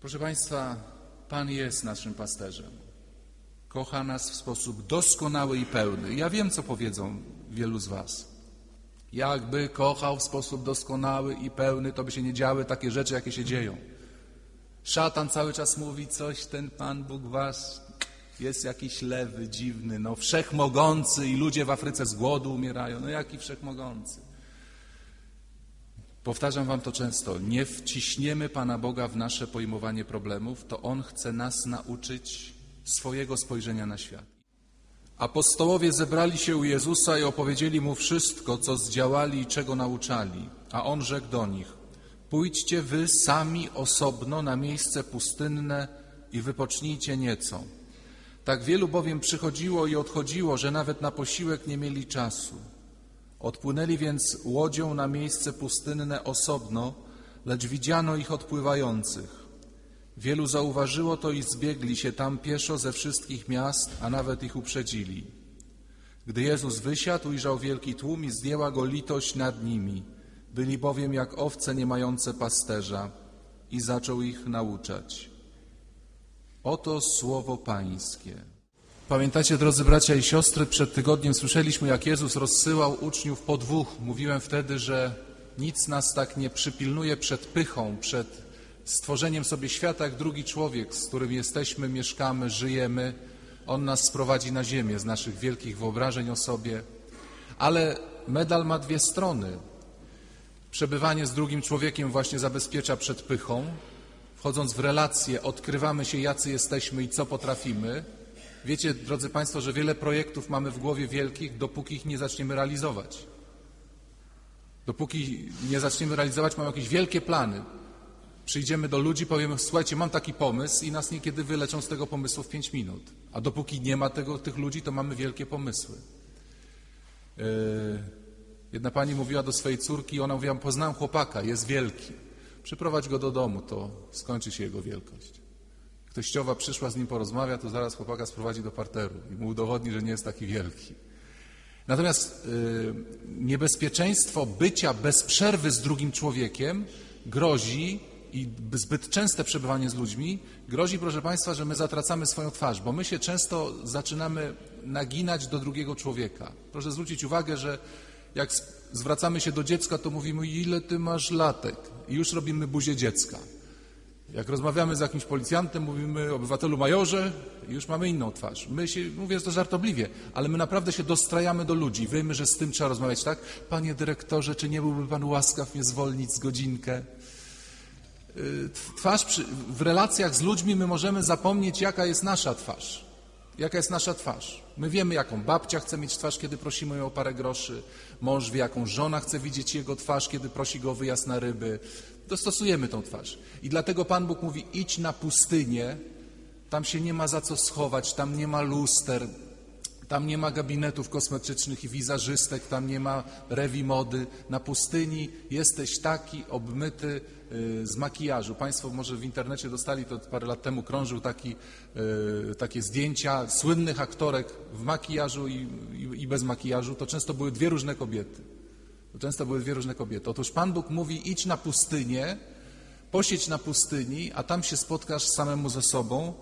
Proszę Państwa, Pan jest naszym pasterzem. Kocha nas w sposób doskonały i pełny. Ja wiem, co powiedzą wielu z Was. Jakby kochał w sposób doskonały i pełny, to by się nie działy takie rzeczy, jakie się dzieją. Szatan cały czas mówi coś, ten Pan Bóg Was jest jakiś lewy, dziwny, no wszechmogący i ludzie w Afryce z głodu umierają. No jaki wszechmogący? Powtarzam Wam to często. Nie wciśniemy Pana Boga w nasze pojmowanie problemów, to On chce nas nauczyć swojego spojrzenia na świat. Apostołowie zebrali się u Jezusa i opowiedzieli Mu wszystko, co zdziałali i czego nauczali. A On rzekł do nich, pójdźcie wy sami osobno na miejsce pustynne i wypocznijcie nieco. Tak wielu bowiem przychodziło i odchodziło, że nawet na posiłek nie mieli czasu. Odpłynęli więc łodzią na miejsce pustynne osobno, lecz widziano ich odpływających. Wielu zauważyło to i zbiegli się tam pieszo ze wszystkich miast, a nawet ich uprzedzili. Gdy Jezus wysiadł, ujrzał wielki tłum i zdjęła go litość nad nimi. Byli bowiem jak owce nie mające pasterza i zaczął ich nauczać. Oto słowo Pańskie. Pamiętacie, drodzy bracia i siostry, przed tygodniem słyszeliśmy, jak Jezus rozsyłał uczniów po dwóch. Mówiłem wtedy, że nic nas tak nie przypilnuje przed pychą, przed stworzeniem sobie świata, jak drugi człowiek, z którym jesteśmy, mieszkamy, żyjemy. On nas sprowadzi na ziemię z naszych wielkich wyobrażeń o sobie. Ale medal ma dwie strony. Przebywanie z drugim człowiekiem właśnie zabezpiecza przed pychą. Wchodząc w relacje, odkrywamy się, jacy jesteśmy i co potrafimy. Wiecie, drodzy Państwo, że wiele projektów mamy w głowie wielkich, dopóki ich nie zaczniemy realizować. Dopóki nie zaczniemy realizować, mamy jakieś wielkie plany. Przyjdziemy do ludzi, powiemy, słuchajcie, mam taki pomysł i nas niekiedy wyleczą z tego pomysłu w pięć minut. A dopóki nie ma tego, tych ludzi, to mamy wielkie pomysły. Yy, jedna pani mówiła do swojej córki, ona mówiła, poznałem chłopaka, jest wielki. Przyprowadź go do domu, to skończy się jego wielkość. Teściowa przyszła z nim porozmawia, to zaraz chłopaka sprowadzi do parteru i mu udowodni, że nie jest taki wielki. Natomiast yy, niebezpieczeństwo bycia bez przerwy z drugim człowiekiem grozi i zbyt częste przebywanie z ludźmi grozi, proszę Państwa, że my zatracamy swoją twarz, bo my się często zaczynamy naginać do drugiego człowieka. Proszę zwrócić uwagę, że jak zwracamy się do dziecka, to mówimy, ile ty masz latek? I już robimy buzię dziecka. Jak rozmawiamy z jakimś policjantem, mówimy obywatelu majorze już mamy inną twarz. My się, mówię to żartobliwie, ale my naprawdę się dostrajamy do ludzi. Wiemy, że z tym trzeba rozmawiać, tak? Panie dyrektorze, czy nie byłby Pan łaskaw mnie zwolnić z godzinkę? Y, twarz przy, w relacjach z ludźmi my możemy zapomnieć, jaka jest nasza twarz. Jaka jest nasza twarz? My wiemy, jaką babcia chce mieć twarz, kiedy prosimy ją o parę groszy. Mąż wie, jaką żona chce widzieć jego twarz, kiedy prosi go o wyjazd na ryby. Dostosujemy tą twarz. I dlatego Pan Bóg mówi, idź na pustynię, tam się nie ma za co schować, tam nie ma luster, tam nie ma gabinetów kosmetycznych i wizerzystek, tam nie ma rewi mody. Na pustyni jesteś taki obmyty y, z makijażu. Państwo może w internecie dostali, to parę lat temu krążył taki, y, takie zdjęcia słynnych aktorek w makijażu i, i, i bez makijażu. To często były dwie różne kobiety. To często były dwie różne kobiety. Otóż Pan Bóg mówi, idź na pustynię, posiedź na pustyni, a tam się spotkasz samemu ze sobą.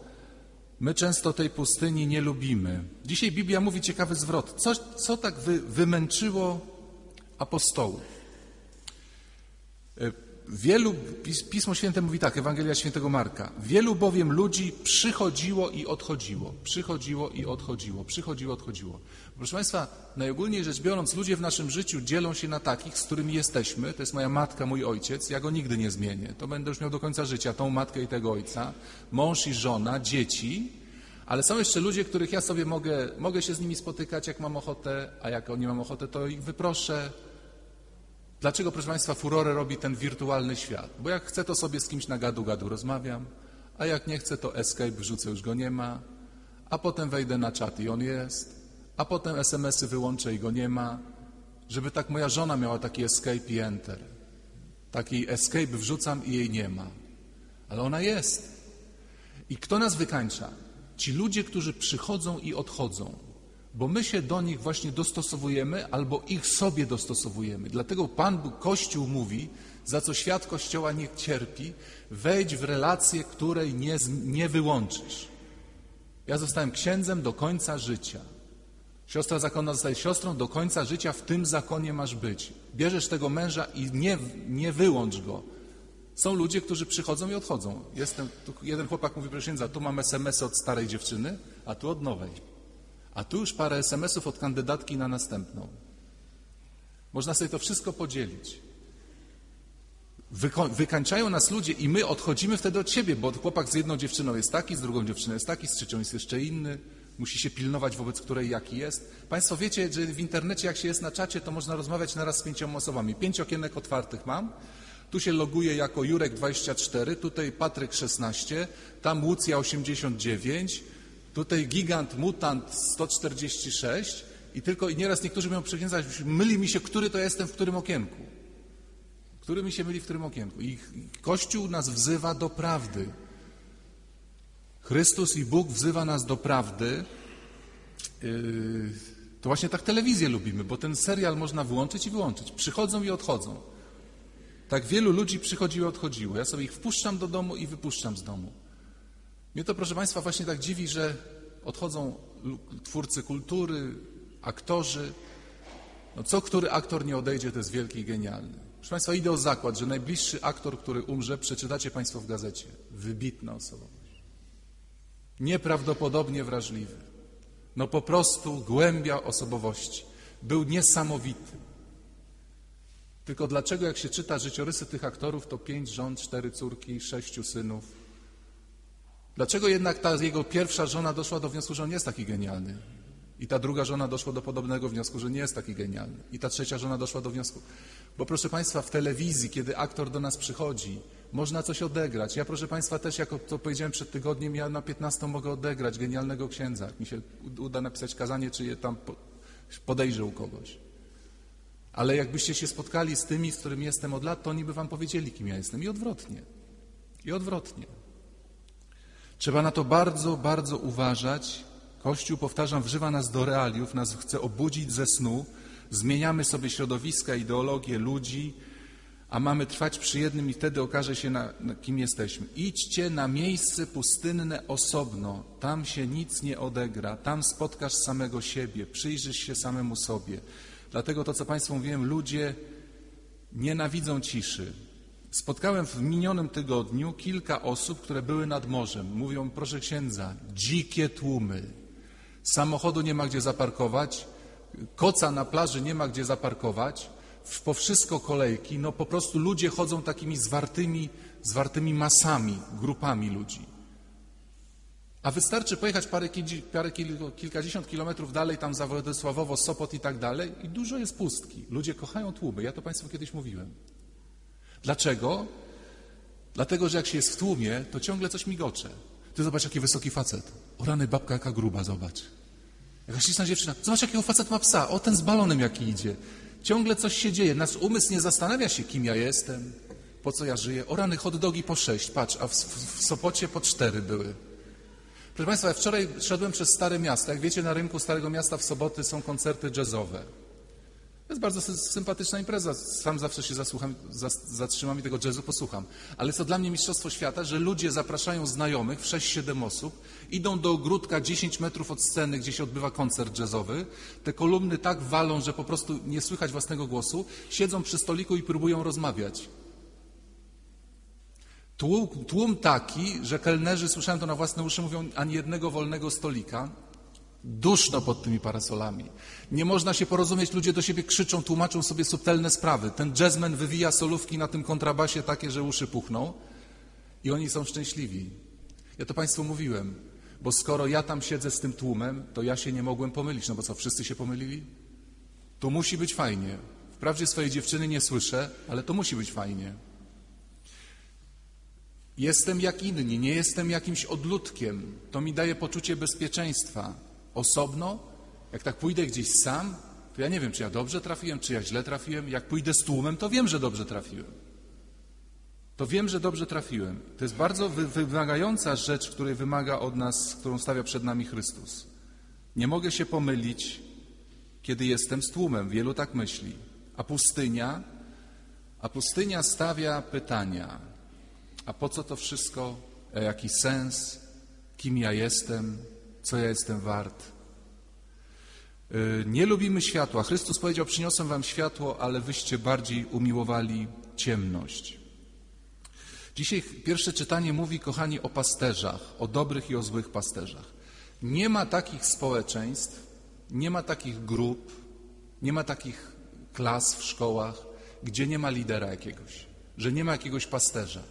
My często tej pustyni nie lubimy. Dzisiaj Biblia mówi ciekawy zwrot. Co, co tak wy, wymęczyło apostołów? Wielu, Pismo Święte mówi tak, Ewangelia Świętego Marka. Wielu bowiem ludzi przychodziło i odchodziło. Przychodziło i odchodziło. Przychodziło, odchodziło. Proszę Państwa, najogólniej rzecz biorąc, ludzie w naszym życiu dzielą się na takich, z którymi jesteśmy. To jest moja matka, mój ojciec. Ja go nigdy nie zmienię. To będę już miał do końca życia, tą matkę i tego ojca. Mąż i żona, dzieci. Ale są jeszcze ludzie, których ja sobie mogę, mogę się z nimi spotykać, jak mam ochotę, a jak nie mam ochotę, to ich wyproszę. Dlaczego, proszę Państwa, furorę robi ten wirtualny świat? Bo jak chcę, to sobie z kimś na gadu-gadu rozmawiam, a jak nie chcę, to escape, wrzucę, już go nie ma, a potem wejdę na czat i on jest, a potem SMS-y wyłączę i go nie ma, żeby tak moja żona miała taki escape i enter. Taki escape wrzucam i jej nie ma. Ale ona jest. I kto nas wykańcza? Ci ludzie, którzy przychodzą i odchodzą, bo my się do nich właśnie dostosowujemy albo ich sobie dostosowujemy. Dlatego Pan Bóg, Kościół mówi, za co świat Kościoła nie cierpi, wejdź w relację, której nie, nie wyłączysz. Ja zostałem księdzem do końca życia. Siostra zakonna zostaje siostrą, do końca życia w tym zakonie masz być. Bierzesz tego męża i nie, nie wyłącz go. Są ludzie, którzy przychodzą i odchodzą. Jestem, jeden chłopak mówi, proszę księdza, tu mam SMS-y od starej dziewczyny, a tu od nowej. A tu już parę SMS-ów od kandydatki na następną. Można sobie to wszystko podzielić. Wyko- wykańczają nas ludzie i my odchodzimy wtedy od siebie, bo chłopak z jedną dziewczyną jest taki, z drugą dziewczyną jest taki, z trzecią jest jeszcze inny. Musi się pilnować, wobec której jaki jest. Państwo wiecie, że w internecie, jak się jest na czacie, to można rozmawiać naraz z pięcioma osobami. Pięć okienek otwartych mam. Tu się loguje jako Jurek24, tutaj Patryk 16, tam Łucja 89, tutaj Gigant Mutant 146 i tylko i nieraz niektórzy mówią przekręcać, myli mi się, który to jestem w którym okienku. Który mi się myli w którym okienku. I Kościół nas wzywa do prawdy. Chrystus i Bóg wzywa nas do prawdy. Yy, To właśnie tak telewizję lubimy, bo ten serial można włączyć i wyłączyć. Przychodzą i odchodzą. Tak wielu ludzi przychodziło i odchodziło. Ja sobie ich wpuszczam do domu i wypuszczam z domu. Mnie to, proszę Państwa, właśnie tak dziwi, że odchodzą twórcy kultury, aktorzy. No co który aktor nie odejdzie, to jest wielki i genialny. Proszę Państwa, idę o zakład, że najbliższy aktor, który umrze, przeczytacie Państwo w gazecie. Wybitna osobowość. Nieprawdopodobnie wrażliwy. No po prostu głębia osobowości. Był niesamowity. Tylko dlaczego, jak się czyta życiorysy tych aktorów, to pięć żon, cztery córki, sześciu synów? Dlaczego jednak ta jego pierwsza żona doszła do wniosku, że on jest taki genialny? I ta druga żona doszła do podobnego wniosku, że nie jest taki genialny. I ta trzecia żona doszła do wniosku. Bo proszę Państwa, w telewizji, kiedy aktor do nas przychodzi, można coś odegrać. Ja, proszę Państwa, też, jako to powiedziałem przed tygodniem, ja na 15 mogę odegrać genialnego księdza. Jak mi się uda napisać kazanie, czy je tam po- podejrzę u kogoś. Ale jakbyście się spotkali z tymi, z którymi jestem od lat, to oni by wam powiedzieli, kim ja jestem. I odwrotnie. I odwrotnie. Trzeba na to bardzo, bardzo uważać. Kościół, powtarzam, wżywa nas do realiów, nas chce obudzić ze snu. Zmieniamy sobie środowiska, ideologię ludzi, a mamy trwać przy jednym i wtedy okaże się, na, na kim jesteśmy. Idźcie na miejsce pustynne osobno, tam się nic nie odegra, tam spotkasz samego siebie, przyjrzysz się samemu sobie. Dlatego to, co Państwu mówiłem, ludzie nienawidzą ciszy. Spotkałem w minionym tygodniu kilka osób, które były nad morzem. Mówią, proszę księdza, dzikie tłumy. Samochodu nie ma gdzie zaparkować, koca na plaży nie ma gdzie zaparkować, po wszystko kolejki, no po prostu ludzie chodzą takimi zwartymi, zwartymi masami, grupami ludzi. A wystarczy pojechać parę, parę kil- kilkadziesiąt kilometrów dalej, tam za Władysławowo, Sopot i tak dalej i dużo jest pustki. Ludzie kochają tłumy, ja to Państwu kiedyś mówiłem. Dlaczego? Dlatego, że jak się jest w tłumie, to ciągle coś migocze. Ty zobacz, jaki wysoki facet. O rany, babka jaka gruba, zobacz. Jakaś śliczna dziewczyna. Zobacz, jakiego facet ma psa. O, ten z balonem jaki idzie. Ciągle coś się dzieje. Nasz umysł nie zastanawia się, kim ja jestem, po co ja żyję. O rany, hot dogi po sześć, patrz, a w, w, w Sopocie po cztery były. Proszę Państwa, ja wczoraj szedłem przez Stare Miasto. Jak wiecie, na rynku Starego Miasta w soboty są koncerty jazzowe. To jest bardzo sy- sympatyczna impreza. Sam zawsze się zasłucham, zas- zatrzymam i tego jazzu posłucham. Ale co dla mnie mistrzostwo świata, że ludzie zapraszają znajomych w 6-7 osób, idą do ogródka 10 metrów od sceny, gdzie się odbywa koncert jazzowy. Te kolumny tak walą, że po prostu nie słychać własnego głosu. Siedzą przy stoliku i próbują rozmawiać. Tłum, tłum taki, że kelnerzy, słyszałem to na własne uszy, mówią ani jednego wolnego stolika. Duszno pod tymi parasolami. Nie można się porozumieć, ludzie do siebie krzyczą, tłumaczą sobie subtelne sprawy. Ten jazzman wywija solówki na tym kontrabasie takie, że uszy puchną i oni są szczęśliwi. Ja to Państwu mówiłem, bo skoro ja tam siedzę z tym tłumem, to ja się nie mogłem pomylić. No bo co, wszyscy się pomylili? To musi być fajnie. Wprawdzie swojej dziewczyny nie słyszę, ale to musi być fajnie. Jestem jak inni, nie jestem jakimś odludkiem. To mi daje poczucie bezpieczeństwa. Osobno, jak tak pójdę gdzieś sam, to ja nie wiem, czy ja dobrze trafiłem, czy ja źle trafiłem. Jak pójdę z tłumem, to wiem, że dobrze trafiłem. To wiem, że dobrze trafiłem. To jest bardzo wy- wymagająca rzecz, której wymaga od nas, którą stawia przed nami Chrystus. Nie mogę się pomylić, kiedy jestem z tłumem. Wielu tak myśli. A pustynia, A pustynia stawia pytania: a po co to wszystko? Jaki sens? Kim ja jestem? Co ja jestem wart? Y, Nie lubimy światła. Chrystus powiedział: Przyniosłem wam światło, ale wyście bardziej umiłowali ciemność. Dzisiaj pierwsze czytanie mówi, kochani, o pasterzach, o dobrych i o złych pasterzach. Nie ma takich społeczeństw, nie ma takich grup, nie ma takich klas w szkołach, gdzie nie ma lidera jakiegoś, że nie ma jakiegoś pasterza.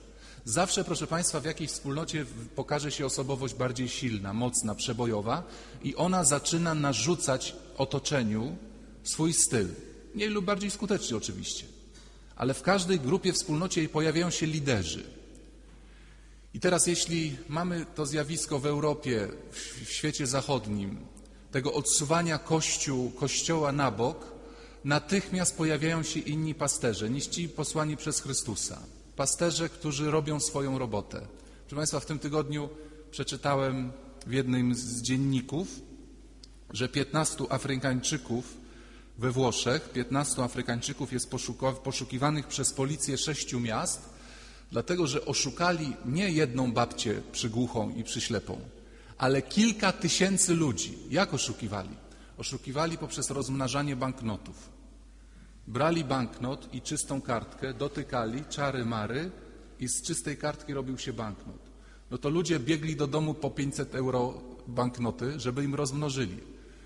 Zawsze, proszę Państwa, w jakiejś wspólnocie pokaże się osobowość bardziej silna, mocna, przebojowa i ona zaczyna narzucać otoczeniu swój styl. Mniej lub bardziej skutecznie oczywiście. Ale w każdej grupie, wspólnocie pojawiają się liderzy. I teraz, jeśli mamy to zjawisko w Europie, w świecie zachodnim, tego odsuwania kościół, kościoła na bok, natychmiast pojawiają się inni pasterze, niż ci posłani przez Chrystusa. Pasterze, którzy robią swoją robotę. Proszę Państwa, w tym tygodniu przeczytałem w jednym z dzienników, że 15 Afrykańczyków we Włoszech, 15 Afrykańczyków jest poszukiwanych przez policję sześciu miast, dlatego że oszukali nie jedną babcię przygłuchą i przyślepą, ale kilka tysięcy ludzi. Jak oszukiwali? Oszukiwali poprzez rozmnażanie banknotów. Brali banknot i czystą kartkę, dotykali, czary mary i z czystej kartki robił się banknot. No to ludzie biegli do domu po 500 euro banknoty, żeby im rozmnożyli.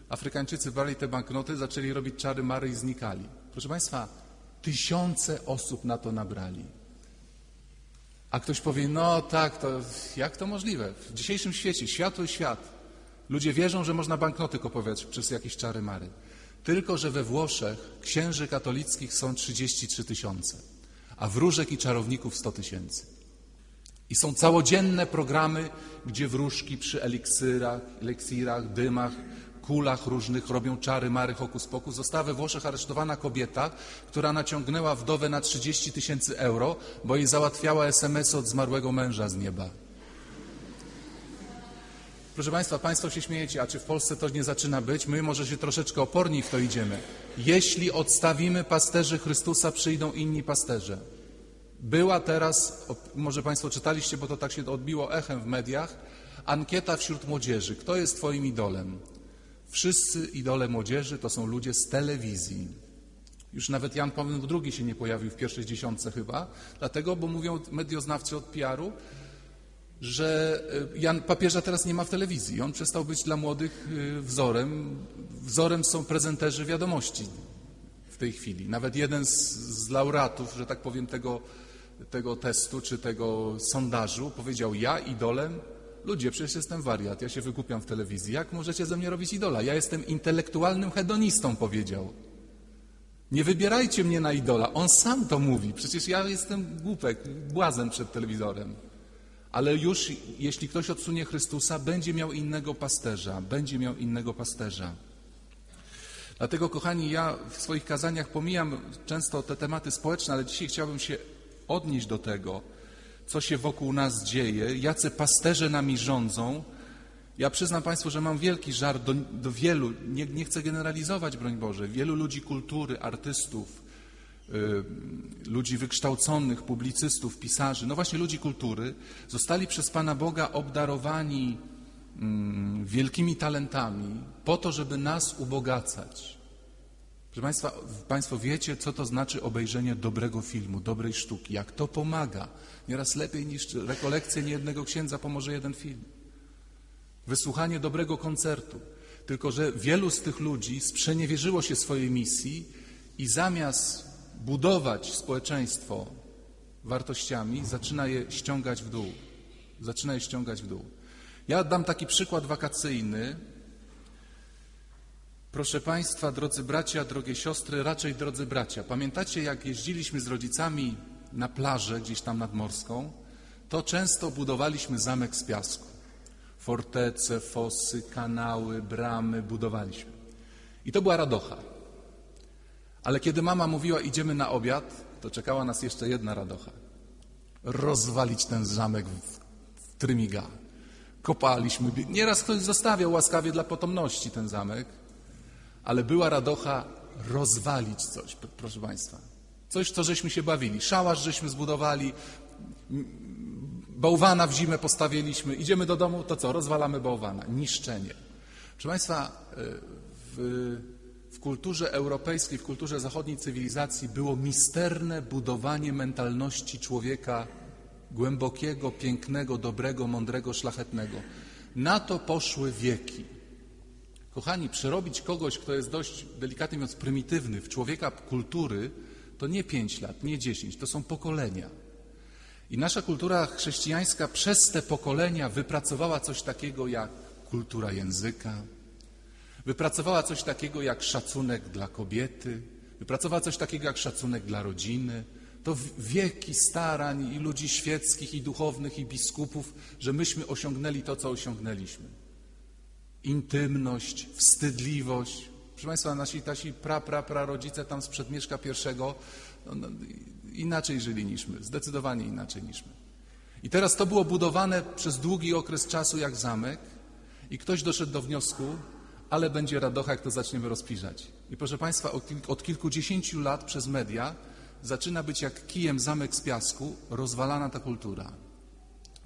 Afrykańczycy brali te banknoty, zaczęli robić czary mary i znikali. Proszę Państwa, tysiące osób na to nabrali. A ktoś powie, no tak, to jak to możliwe? W dzisiejszym świecie, światły świat, ludzie wierzą, że można banknoty kupować przez jakieś czary mary. Tylko, że we Włoszech księży katolickich są 33 tysiące, a wróżek i czarowników 100 tysięcy. I są całodzienne programy, gdzie wróżki przy eliksirach, eliksirach, dymach, kulach różnych robią czary, mary, hokus pokus. Została we Włoszech aresztowana kobieta, która naciągnęła wdowę na 30 tysięcy euro, bo jej załatwiała SMS od zmarłego męża z nieba. Proszę Państwa, Państwo się śmiejecie, a czy w Polsce to nie zaczyna być? My może się troszeczkę oporniej w to idziemy. Jeśli odstawimy pasterzy Chrystusa, przyjdą inni pasterze. Była teraz, może Państwo czytaliście, bo to tak się odbiło echem w mediach, ankieta wśród młodzieży. Kto jest Twoim idolem? Wszyscy idole młodzieży to są ludzie z telewizji. Już nawet Jan Paweł II się nie pojawił w pierwszej dziesiątce chyba, dlatego, bo mówią medioznawcy od PR-u, że e, Jan papieża teraz nie ma w telewizji. On przestał być dla młodych e, wzorem. Wzorem są prezenterzy wiadomości w tej chwili. Nawet jeden z, z laureatów, że tak powiem, tego, tego testu czy tego sondażu powiedział: Ja idolem Ludzie, przecież jestem wariat, ja się wykupiam w telewizji. Jak możecie ze mnie robić idola? Ja jestem intelektualnym hedonistą, powiedział. Nie wybierajcie mnie na idola. On sam to mówi. Przecież ja jestem głupek, błazen przed telewizorem. Ale już jeśli ktoś odsunie Chrystusa, będzie miał innego pasterza. Będzie miał innego pasterza. Dlatego, kochani, ja w swoich kazaniach pomijam często te tematy społeczne, ale dzisiaj chciałbym się odnieść do tego, co się wokół nas dzieje, jacy pasterze nami rządzą. Ja przyznam Państwu, że mam wielki żar do, do wielu, nie, nie, chcę generalizować, broń Boże, wielu ludzi kultury, artystów, ludzi wykształconych, publicystów, pisarzy, no właśnie ludzi kultury, zostali przez Pana Boga obdarowani y, wielkimi talentami po to, żeby nas ubogacać. Proszę Państwa, Państwo wiecie, co to znaczy obejrzenie dobrego filmu, dobrej sztuki, jak to pomaga. Nieraz lepiej niż rekolekcje niejednego księdza pomoże jeden film. Wysłuchanie dobrego koncertu. Tylko, że wielu z tych ludzi sprzeniewierzyło się swojej misji i zamiast budować społeczeństwo wartościami, zaczyna je ściągać w dół. Zaczyna je ściągać w dół. Ja dam taki przykład wakacyjny, Proszę Państwa, drodzy bracia, drogie siostry, raczej drodzy bracia, pamiętacie jak jeździliśmy z rodzicami na plażę gdzieś tam nad Morską, to często budowaliśmy zamek z piasku. Fortece, fosy, kanały, bramy budowaliśmy. I to była radocha. Ale kiedy mama mówiła idziemy na obiad, to czekała nas jeszcze jedna radocha. Rozwalić ten zamek w, w trymiga. Kopaliśmy. Nieraz ktoś zostawiał łaskawie dla potomności ten zamek ale była radocha rozwalić coś, proszę Państwa. Coś, co żeśmy się bawili. Szałas żeśmy zbudowali, bałwana w zimę postawiliśmy, idziemy do domu, to co? Rozwalamy bałwana. Niszczenie. Proszę Państwa, e, w, w kulturze europejskiej, w kulturze zachodniej cywilizacji było misterne budowanie mentalności człowieka głębokiego, pięknego, dobrego, mądrego, szlachetnego. Na to poszły wieki. Kochani, przerobić kogoś, kto jest dość, delikatnie mówiąc, prymitywny, w człowieka kultury, to nie pięć lat, nie dziesięć, to są pokolenia. I nasza kultura chrześcijańska przez te pokolenia wypracowała coś takiego jak kultura języka, wypracowała coś takiego jak szacunek dla kobiety, wypracowała coś takiego jak szacunek dla rodziny. To wieki starań i ludzi świeckich, i duchownych, i biskupów, że myśmy osiągnęli to, co osiągnęliśmy. Intymność, wstydliwość. Proszę Państwa, nasi tasi pra, pra, pra rodzice tam z przedmieszka pierwszego no, no, inaczej żyli niż my, zdecydowanie inaczej niż my. I teraz to było budowane przez długi okres czasu jak zamek i ktoś doszedł do wniosku, ale będzie radocha, jak to zaczniemy rozpiżać. I proszę Państwa, od, od kilkudziesięciu lat przez media zaczyna być jak kijem zamek z piasku rozwalana ta kultura.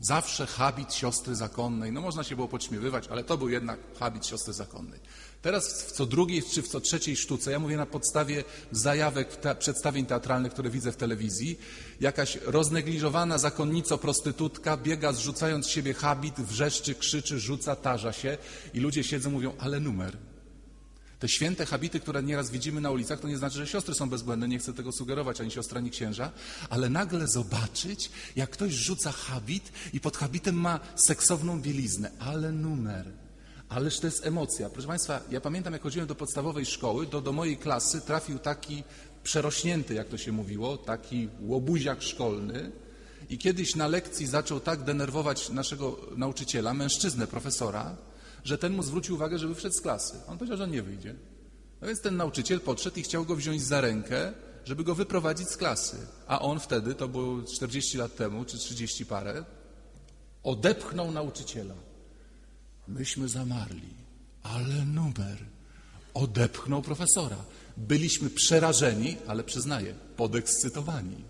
Zawsze habit siostry zakonnej. No można się było podśmiewywać, ale to był jednak habit siostry zakonnej. Teraz w co drugiej czy w co trzeciej sztuce, ja mówię na podstawie zajawek te, przedstawień teatralnych, które widzę w telewizji, jakaś roznegliżowana zakonnico prostytutka biega zrzucając z siebie habit, wrzeszczy, krzyczy, rzuca, tarza się i ludzie siedzą mówią, ale numer. Te święte habity, które nieraz widzimy na ulicach, to nie znaczy, że siostry są bezbłędne, nie chcę tego sugerować, ani siostra, ani księża, ale nagle zobaczyć, jak ktoś rzuca habit i pod habitem ma seksowną bieliznę, ale numer. Ależ to jest emocja. Proszę Państwa, ja pamiętam, jak chodziłem do podstawowej szkoły, to do mojej klasy trafił taki przerośnięty, jak to się mówiło, taki łobuziak szkolny i kiedyś na lekcji zaczął tak denerwować naszego nauczyciela, mężczyznę, profesora, że ten mu zwrócił uwagę, żeby wszedł z klasy. On powiedział, że nie wyjdzie. No więc ten nauczyciel podszedł i chciał go wziąć za rękę, żeby go wyprowadzić z klasy. A on wtedy, to było 40 lat temu, czy 30 parę, odepchnął nauczyciela. Myśmy zamarli, ale numer odepchnął profesora. Byliśmy przerażeni, ale przyznaję, podekscytowani.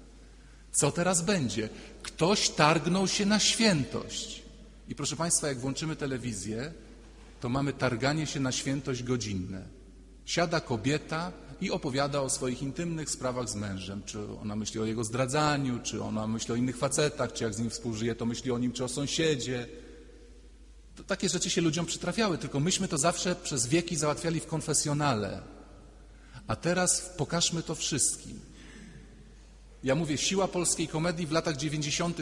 Co teraz będzie? Ktoś targnął się na świętość. I proszę Państwa, jak włączymy telewizję, to mamy targanie się na świętość godzinne. Siada kobieta i opowiada o swoich intymnych sprawach z mężem. Czy ona myśli o jego zdradzaniu, czy ona myśli o innych facetach, czy jak z nim współżyje, to myśli o nim, czy o sąsiedzie. To takie rzeczy się ludziom przytrafiały, tylko myśmy to zawsze przez wieki załatwiali w konfesjonale. A teraz pokażmy to wszystkim. Ja mówię, siła polskiej komedii w latach 90.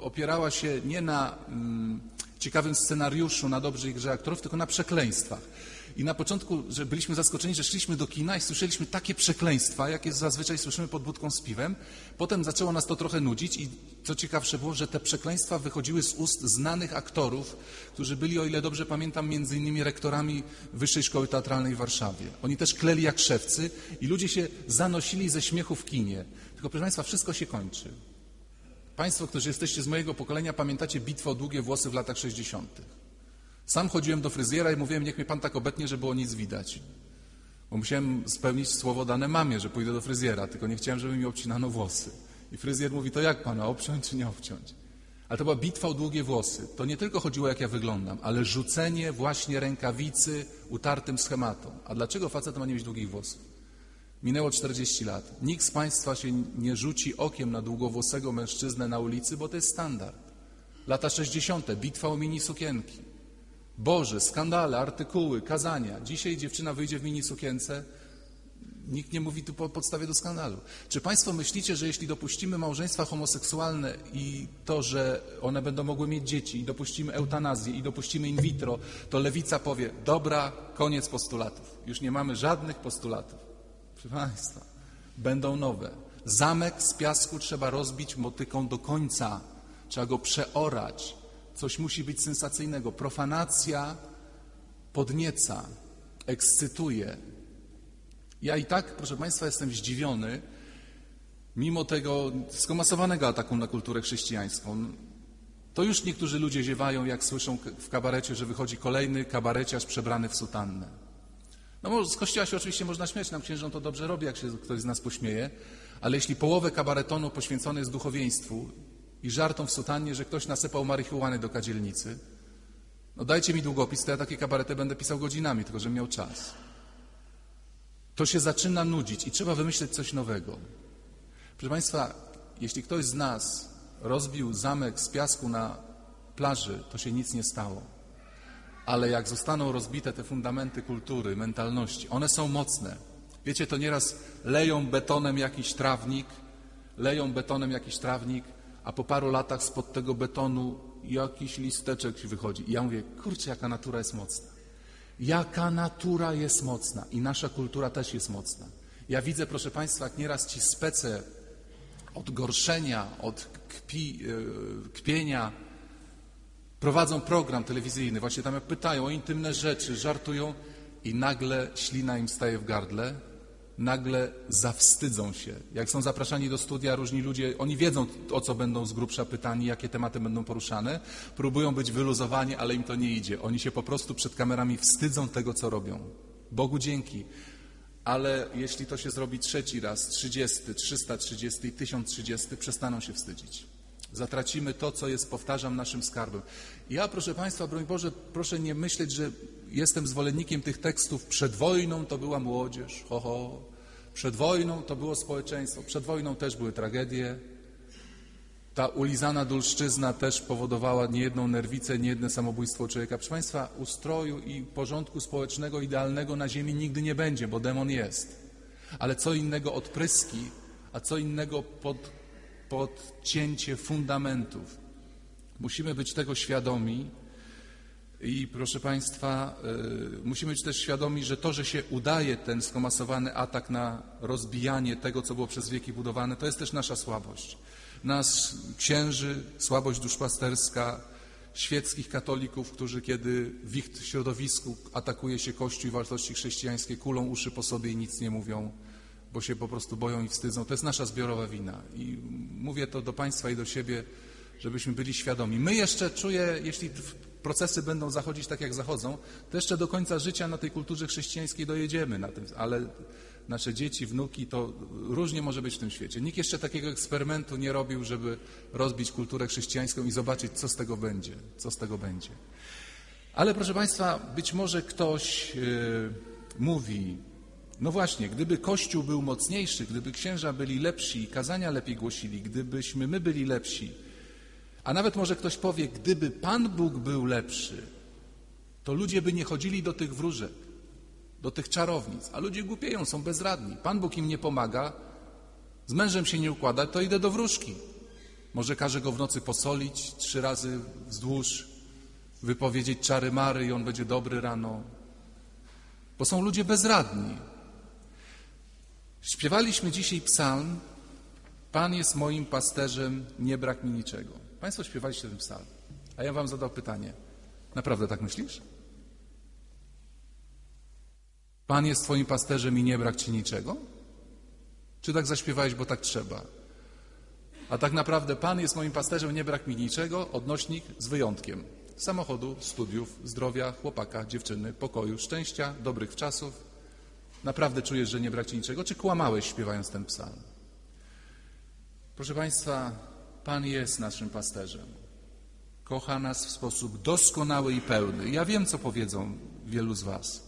opierała się nie na mm, ciekawym scenariuszu, na dobrych grze aktorów, tylko na przekleństwach. I na początku, że byliśmy zaskoczeni, że szliśmy do kina i słyszeliśmy takie przekleństwa, jakie zazwyczaj słyszymy pod budką z piwem. Potem zaczęło nas to trochę nudzić i co ciekawsze było, że te przekleństwa wychodziły z ust znanych aktorów, którzy byli, o ile dobrze pamiętam, między innymi rektorami Wyższej Szkoły Teatralnej w Warszawie. Oni też kleli jak szewcy i ludzie się zanosili ze śmiechu w kinie. Tylko proszę Państwa, wszystko się kończy. Państwo, którzy jesteście z mojego pokolenia, pamiętacie bitwę o długie włosy w latach 60. Sam chodziłem do fryzjera i mówiłem, niech mnie pan tak obetnie, żeby było nic widać. Bo musiałem spełnić słowo dane mamie, że pójdę do fryzjera, tylko nie chciałem, żeby mi obcinano włosy. I fryzjer mówi, to jak pana, obciąć czy nie obciąć? Ale to była bitwa o długie włosy. To nie tylko chodziło, jak ja wyglądam, ale rzucenie właśnie rękawicy utartym schematom. A dlaczego facet ma nie mieć długich włosów? Minęło 40 lat. Nikt z Państwa się nie rzuci okiem na długowłosego mężczyznę na ulicy, bo to jest standard. Lata 60. Bitwa o mini sukienki. Boże, skandale, artykuły, kazania. Dzisiaj dziewczyna wyjdzie w mini sukience. Nikt nie mówi tu po podstawie do skandalu. Czy Państwo myślicie, że jeśli dopuścimy małżeństwa homoseksualne i to, że one będą mogły mieć dzieci, i dopuścimy eutanazję, i dopuścimy in vitro, to lewica powie: Dobra, koniec postulatów. Już nie mamy żadnych postulatów. Proszę Państwa, będą nowe. Zamek z piasku trzeba rozbić motyką do końca. Trzeba go przeorać. Coś musi być sensacyjnego. Profanacja podnieca, ekscytuje. Ja i tak, proszę Państwa, jestem zdziwiony, mimo tego skomasowanego ataku na kulturę chrześcijańską. To już niektórzy ludzie ziewają, jak słyszą w kabarecie, że wychodzi kolejny kabareciarz przebrany w sutannę. No z kościoła się oczywiście można śmiać, nam księżom to dobrze robi, jak się ktoś z nas pośmieje, ale jeśli połowę kabaretonu poświęcone jest duchowieństwu i żartom w sutannie, że ktoś nasypał marihuany do kadzielnicy, no dajcie mi długopis, to ja takie kabarety będę pisał godzinami, tylko że miał czas. To się zaczyna nudzić i trzeba wymyśleć coś nowego. Proszę Państwa, jeśli ktoś z nas rozbił zamek z piasku na plaży, to się nic nie stało. Ale jak zostaną rozbite te fundamenty kultury, mentalności, one są mocne. Wiecie, to nieraz leją betonem jakiś trawnik, leją betonem jakiś trawnik, a po paru latach spod tego betonu jakiś listeczek wychodzi. I ja mówię, kurczę, jaka natura jest mocna. Jaka natura jest mocna i nasza kultura też jest mocna. Ja widzę, proszę Państwa, jak nieraz ci spece od gorszenia, od kpi, e, kpienia prowadzą program telewizyjny, właśnie tam jak pytają o intymne rzeczy, żartują i nagle ślina im staje w gardle, nagle zawstydzą się. Jak są zapraszani do studia różni ludzie, oni wiedzą o co będą z grubsza pytani, jakie tematy będą poruszane, próbują być wyluzowani, ale im to nie idzie. Oni się po prostu przed kamerami wstydzą tego, co robią. Bogu dzięki. Ale jeśli to się zrobi trzeci raz, 30, 330 i 1030, przestaną się wstydzić. Zatracimy to, co jest, powtarzam, naszym skarbem. Ja, proszę Państwa, broń Boże, proszę nie myśleć, że jestem zwolennikiem tych tekstów. Przed wojną to była młodzież, ho, ho. Przed wojną to było społeczeństwo. Przed wojną też były tragedie. Ta ulizana dulszczyzna też powodowała niejedną nerwicę, niejedne samobójstwo człowieka. Proszę Państwa, ustroju i porządku społecznego idealnego na ziemi nigdy nie będzie, bo demon jest. Ale co innego odpryski, a co innego pod, podcięcie fundamentów. Musimy być tego świadomi i proszę Państwa, y, musimy być też świadomi, że to, że się udaje ten skomasowany atak na rozbijanie tego, co było przez wieki budowane, to jest też nasza słabość nas, księży, słabość duszpasterska, świeckich katolików, którzy kiedy w ich środowisku atakuje się Kościół i wartości chrześcijańskie, kulą uszy po sobie i nic nie mówią, bo się po prostu boją i wstydzą. To jest nasza zbiorowa wina. I mówię to do Państwa i do siebie, żebyśmy byli świadomi. My jeszcze czuję, jeśli procesy będą zachodzić tak, jak zachodzą, to jeszcze do końca życia na tej kulturze chrześcijańskiej dojedziemy na tym, ale nasze dzieci, wnuki, to różnie może być w tym świecie. Nikt jeszcze takiego eksperymentu nie robił, żeby rozbić kulturę chrześcijańską i zobaczyć, co z tego będzie, co z tego będzie. Ale proszę Państwa, być może ktoś yy, mówi, no właśnie, gdyby Kościół był mocniejszy, gdyby księża byli lepsi, kazania lepiej głosili, gdybyśmy my byli lepsi, a nawet może ktoś powie, gdyby Pan Bóg był lepszy, to ludzie by nie chodzili do tych wróżek do tych czarownic, a ludzie głupieją, są bezradni. Pan Bóg im nie pomaga, z mężem się nie układa, to idę do wróżki. Może każe go w nocy posolić trzy razy wzdłuż, wypowiedzieć czary mary i on będzie dobry rano. Bo są ludzie bezradni. Śpiewaliśmy dzisiaj psalm Pan jest moim pasterzem, nie brak mi niczego. Państwo śpiewaliście ten psalm. A ja wam zadał pytanie. Naprawdę tak myślisz? Pan jest Twoim pasterzem i nie brak Ci niczego? Czy tak zaśpiewałeś, bo tak trzeba? A tak naprawdę Pan jest moim pasterzem, nie brak mi niczego, odnośnik z wyjątkiem. Samochodu, studiów, zdrowia, chłopaka, dziewczyny, pokoju, szczęścia, dobrych czasów. Naprawdę czujesz, że nie brak Ci niczego? Czy kłamałeś śpiewając ten psalm? Proszę Państwa, Pan jest naszym pasterzem. Kocha nas w sposób doskonały i pełny. Ja wiem, co powiedzą wielu z Was.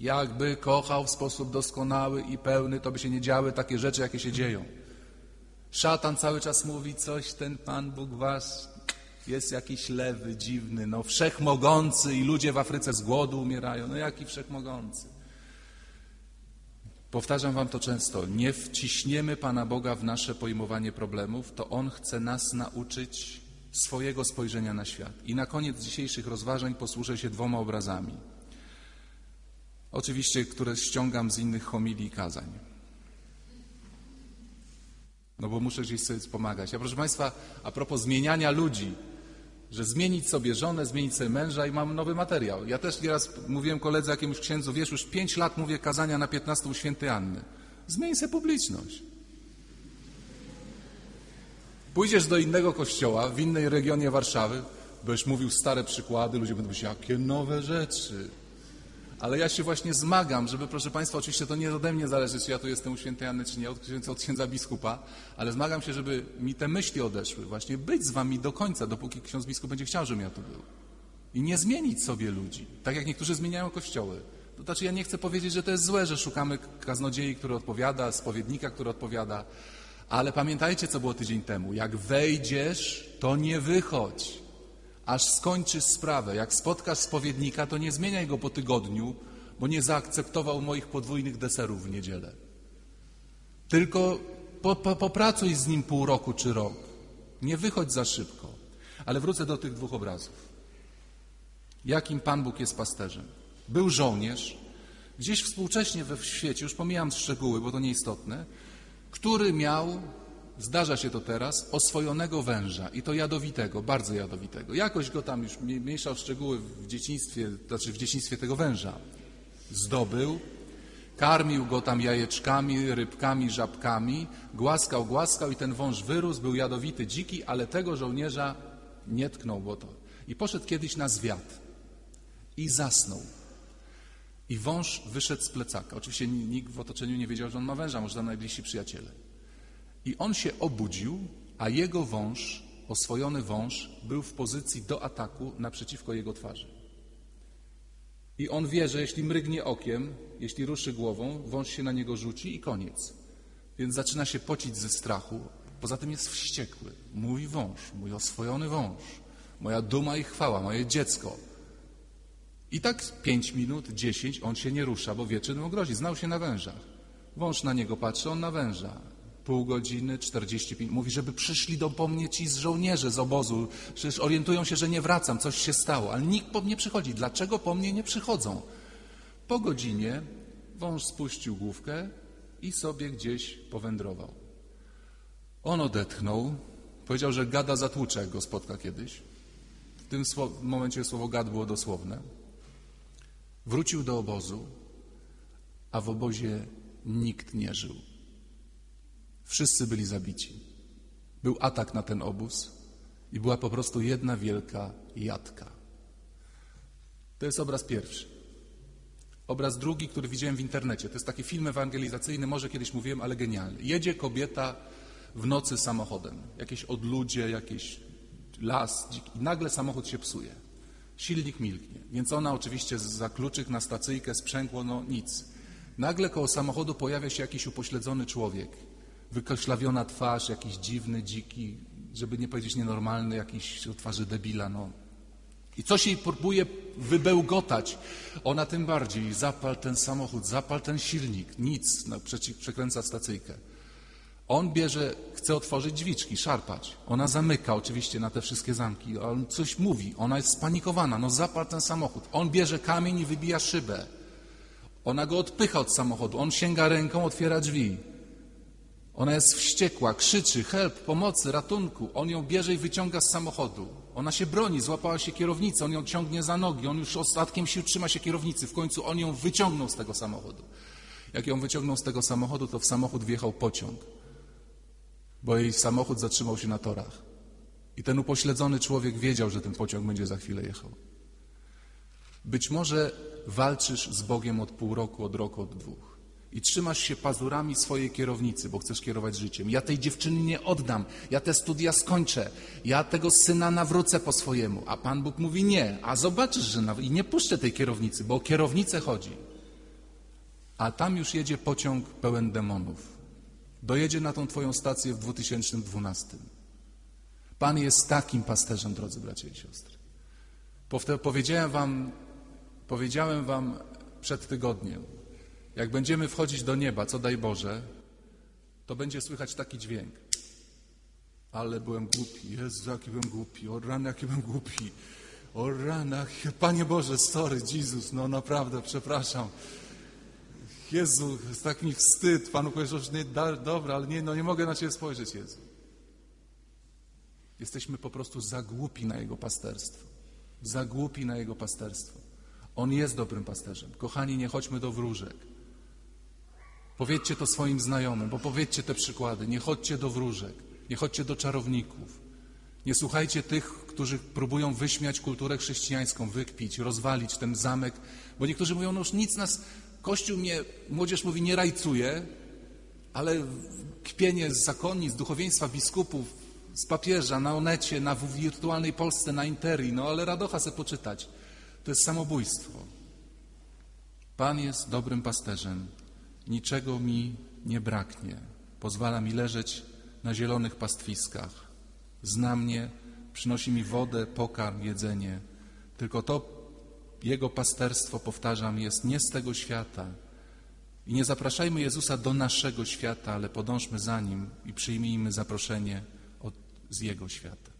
Jakby kochał w sposób doskonały i pełny, to by się nie działy takie rzeczy, jakie się dzieją. Szatan cały czas mówi coś, ten Pan Bóg was jest jakiś lewy, dziwny, no wszechmogący i ludzie w Afryce z głodu umierają. No jaki wszechmogący? Powtarzam wam to często. Nie wciśniemy Pana Boga w nasze pojmowanie problemów, to On chce nas nauczyć swojego spojrzenia na świat. I na koniec dzisiejszych rozważań posłużę się dwoma obrazami. Oczywiście, które ściągam z innych homilii i kazań. No bo muszę gdzieś sobie pomagać. A proszę Państwa, a propos zmieniania ludzi, że zmienić sobie żonę, zmienić sobie męża i mam nowy materiał. Ja też nieraz mówiłem koledze jakiemuś księdzu, wiesz, już pięć lat mówię kazania na 15 u świętej Anny. Zmień sobie publiczność. Pójdziesz do innego kościoła, w innej regionie Warszawy, będziesz mówił stare przykłady, ludzie będą mówić, jakie nowe rzeczy. Ale ja się właśnie zmagam, żeby, proszę Państwa, oczywiście to nie ode mnie zależy, czy ja tu jestem u świętej Anny, czy nie, od, księdza- od księdza biskupa, ale zmagam się, żeby mi te myśli odeszły, właśnie być z Wami do końca, dopóki ksiądz biskup będzie chciał, żebym ja tu był. I nie zmienić sobie ludzi, tak jak niektórzy zmieniają kościoły. To znaczy, ja nie chcę powiedzieć, że to jest złe, że szukamy kaznodziei, który odpowiada, spowiednika, który odpowiada, ale pamiętajcie, co było tydzień temu. Jak wejdziesz, to nie wychodź, aż skończysz sprawę. Jak spotkasz spowiednika, to nie zmieniaj go po tygodniu, bo nie zaakceptował moich podwójnych deserów w niedzielę. Tylko po, po, popracuj z nim pół roku czy rok. Nie wychodź za szybko. Ale wrócę do tych dwóch obrazów. Jakim Pan Bóg jest pasterzem? Był żołnierz, gdzieś współcześnie we świecie, już pomijam szczegóły, bo to nieistotne, który miał, zdarza się to teraz, oswojonego węża i to jadowitego, bardzo jadowitego. Jakoś go tam już mniej- mniejsza o szczegóły w dzieciństwie, znaczy w dzieciństwie tego węża zdobył, karmił go tam jajeczkami, rybkami, żabkami, głaskał, głaskał i ten wąż wyrósł, był jadowity, dziki, ale tego żołnierza nie tknął, bo to. I poszedł kiedyś na zwiat i zasnął. I wąż wyszedł z plecaka. Oczywiście nikt w otoczeniu nie wiedział, że on ma węża, może tam najbliżsi przyjaciele. I on się obudził, a jego wąż, oswojony wąż, był w pozycji do ataku naprzeciwko jego twarzy. I on wie, że jeśli mrygnie okiem, jeśli ruszy głową, wąż się na niego rzuci i koniec. Więc zaczyna się pocić ze strachu. Poza tym jest wściekły. Mój wąż, mój oswojony wąż, moja duma i chwała, moje dziecko. I tak pięć minut, dziesięć, on się nie rusza, bo wie, czym grozi. Znał się na wężach. Wąż na niego patrzy, on na węża. Pół godziny, 45. Mówi, żeby przyszli do mnie ci z żołnierze z obozu. Przecież orientują się, że nie wracam, coś się stało. Ale nikt po mnie przychodzi. Dlaczego po mnie nie przychodzą? Po godzinie wąż spuścił główkę i sobie gdzieś powędrował. On odetchnął, powiedział, że gada zatłucze, jak go spotka kiedyś. W tym momencie słowo gad było dosłowne. Wrócił do obozu, a w obozie nikt nie żył. Wszyscy byli zabici. Był atak na ten obóz i była po prostu jedna wielka jadka. To jest obraz pierwszy. Obraz drugi, który widziałem w internecie. To jest taki film ewangelizacyjny, może kiedyś mówiłem, ale genialny. Jedzie kobieta w nocy samochodem. Jakieś odludzie, jakiś las. I nagle samochód się psuje. Silnik milknie. Więc ona oczywiście za kluczyk na stacyjkę, sprzęgło, no nic. Nagle koło samochodu pojawia się jakiś upośledzony człowiek. Wykoślawiona twarz, jakiś dziwny, dziki, żeby nie powiedzieć nienormalny, jakiś o twarzy debila, no. I coś jej próbuje wybełgotać. Ona tym bardziej, zapal ten samochód, zapal ten silnik, nic, no, przekręca stacyjkę. On bierze, chce otworzyć drzwiczki, szarpać. Ona zamyka oczywiście na te wszystkie zamki. On coś mówi, ona jest spanikowana, no zapal ten samochód. On bierze kamień i wybija szybę. Ona go odpycha od samochodu, on sięga ręką, otwiera drzwi. Ona jest wściekła, krzyczy, help, pomocy, ratunku. On ją bierze i wyciąga z samochodu. Ona się broni, złapała się kierownicy, on ją ciągnie za nogi, on już ostatkiem sił trzyma się kierownicy. W końcu on ją wyciągnął z tego samochodu. Jak ją wyciągnął z tego samochodu, to w samochód wjechał pociąg, bo jej samochód zatrzymał się na torach. I ten upośledzony człowiek wiedział, że ten pociąg będzie za chwilę jechał. Być może walczysz z Bogiem od pół roku, od roku, od dwóch. I trzymasz się pazurami swojej kierownicy, bo chcesz kierować życiem. Ja tej dziewczyny nie oddam, ja te studia skończę, ja tego syna nawrócę po swojemu. A Pan Bóg mówi nie, a zobaczysz, że naw... i nie puszczę tej kierownicy, bo o kierownicę chodzi. A tam już jedzie pociąg pełen demonów. Dojedzie na tą twoją stację w 2012. Pan jest takim pasterzem, drodzy bracia i siostry. Powiedziałem wam, powiedziałem wam przed tygodniem, jak będziemy wchodzić do nieba, co daj Boże, to będzie słychać taki dźwięk. Ale byłem głupi. Jezu, jaki byłem głupi. O rany, jaki byłem głupi. O rana, Panie Boże, sorry, Jezus, no naprawdę, przepraszam. Jezu, jest tak mi wstyd. Panu powiedział, że nie, da, dobra, ale nie, no nie mogę na Ciebie spojrzeć, Jezu. Jesteśmy po prostu za głupi na Jego pasterstwo. Za głupi na Jego pasterstwo. On jest dobrym pasterzem. Kochani, nie chodźmy do wróżek. Powiedzcie to swoim znajomym, bo powiedzcie te przykłady. Nie chodźcie do wróżek, nie chodźcie do czarowników. Nie słuchajcie tych, którzy próbują wyśmiać kulturę chrześcijańską, wykpić, rozwalić ten zamek, bo niektórzy mówią, no już nic nas, Kościół mnie, młodzież mówi, nie rajcuje, ale kpienie z zakonni, z duchowieństwa biskupów, z papieża, na onecie, na wirtualnej Polsce, na interii, no ale radocha se poczytać. To jest samobójstwo. Pan jest dobrym pasterzem. Niczego mi nie braknie. Pozwala mi leżeć na zielonych pastwiskach. Zna mnie, przynosi mi wodę, pokarm, jedzenie. Tylko to Jego pasterstwo, powtarzam, jest nie z tego świata. I nie zapraszajmy Jezusa do naszego świata, ale podążmy za Nim i przyjmijmy zaproszenie od, z Jego świata.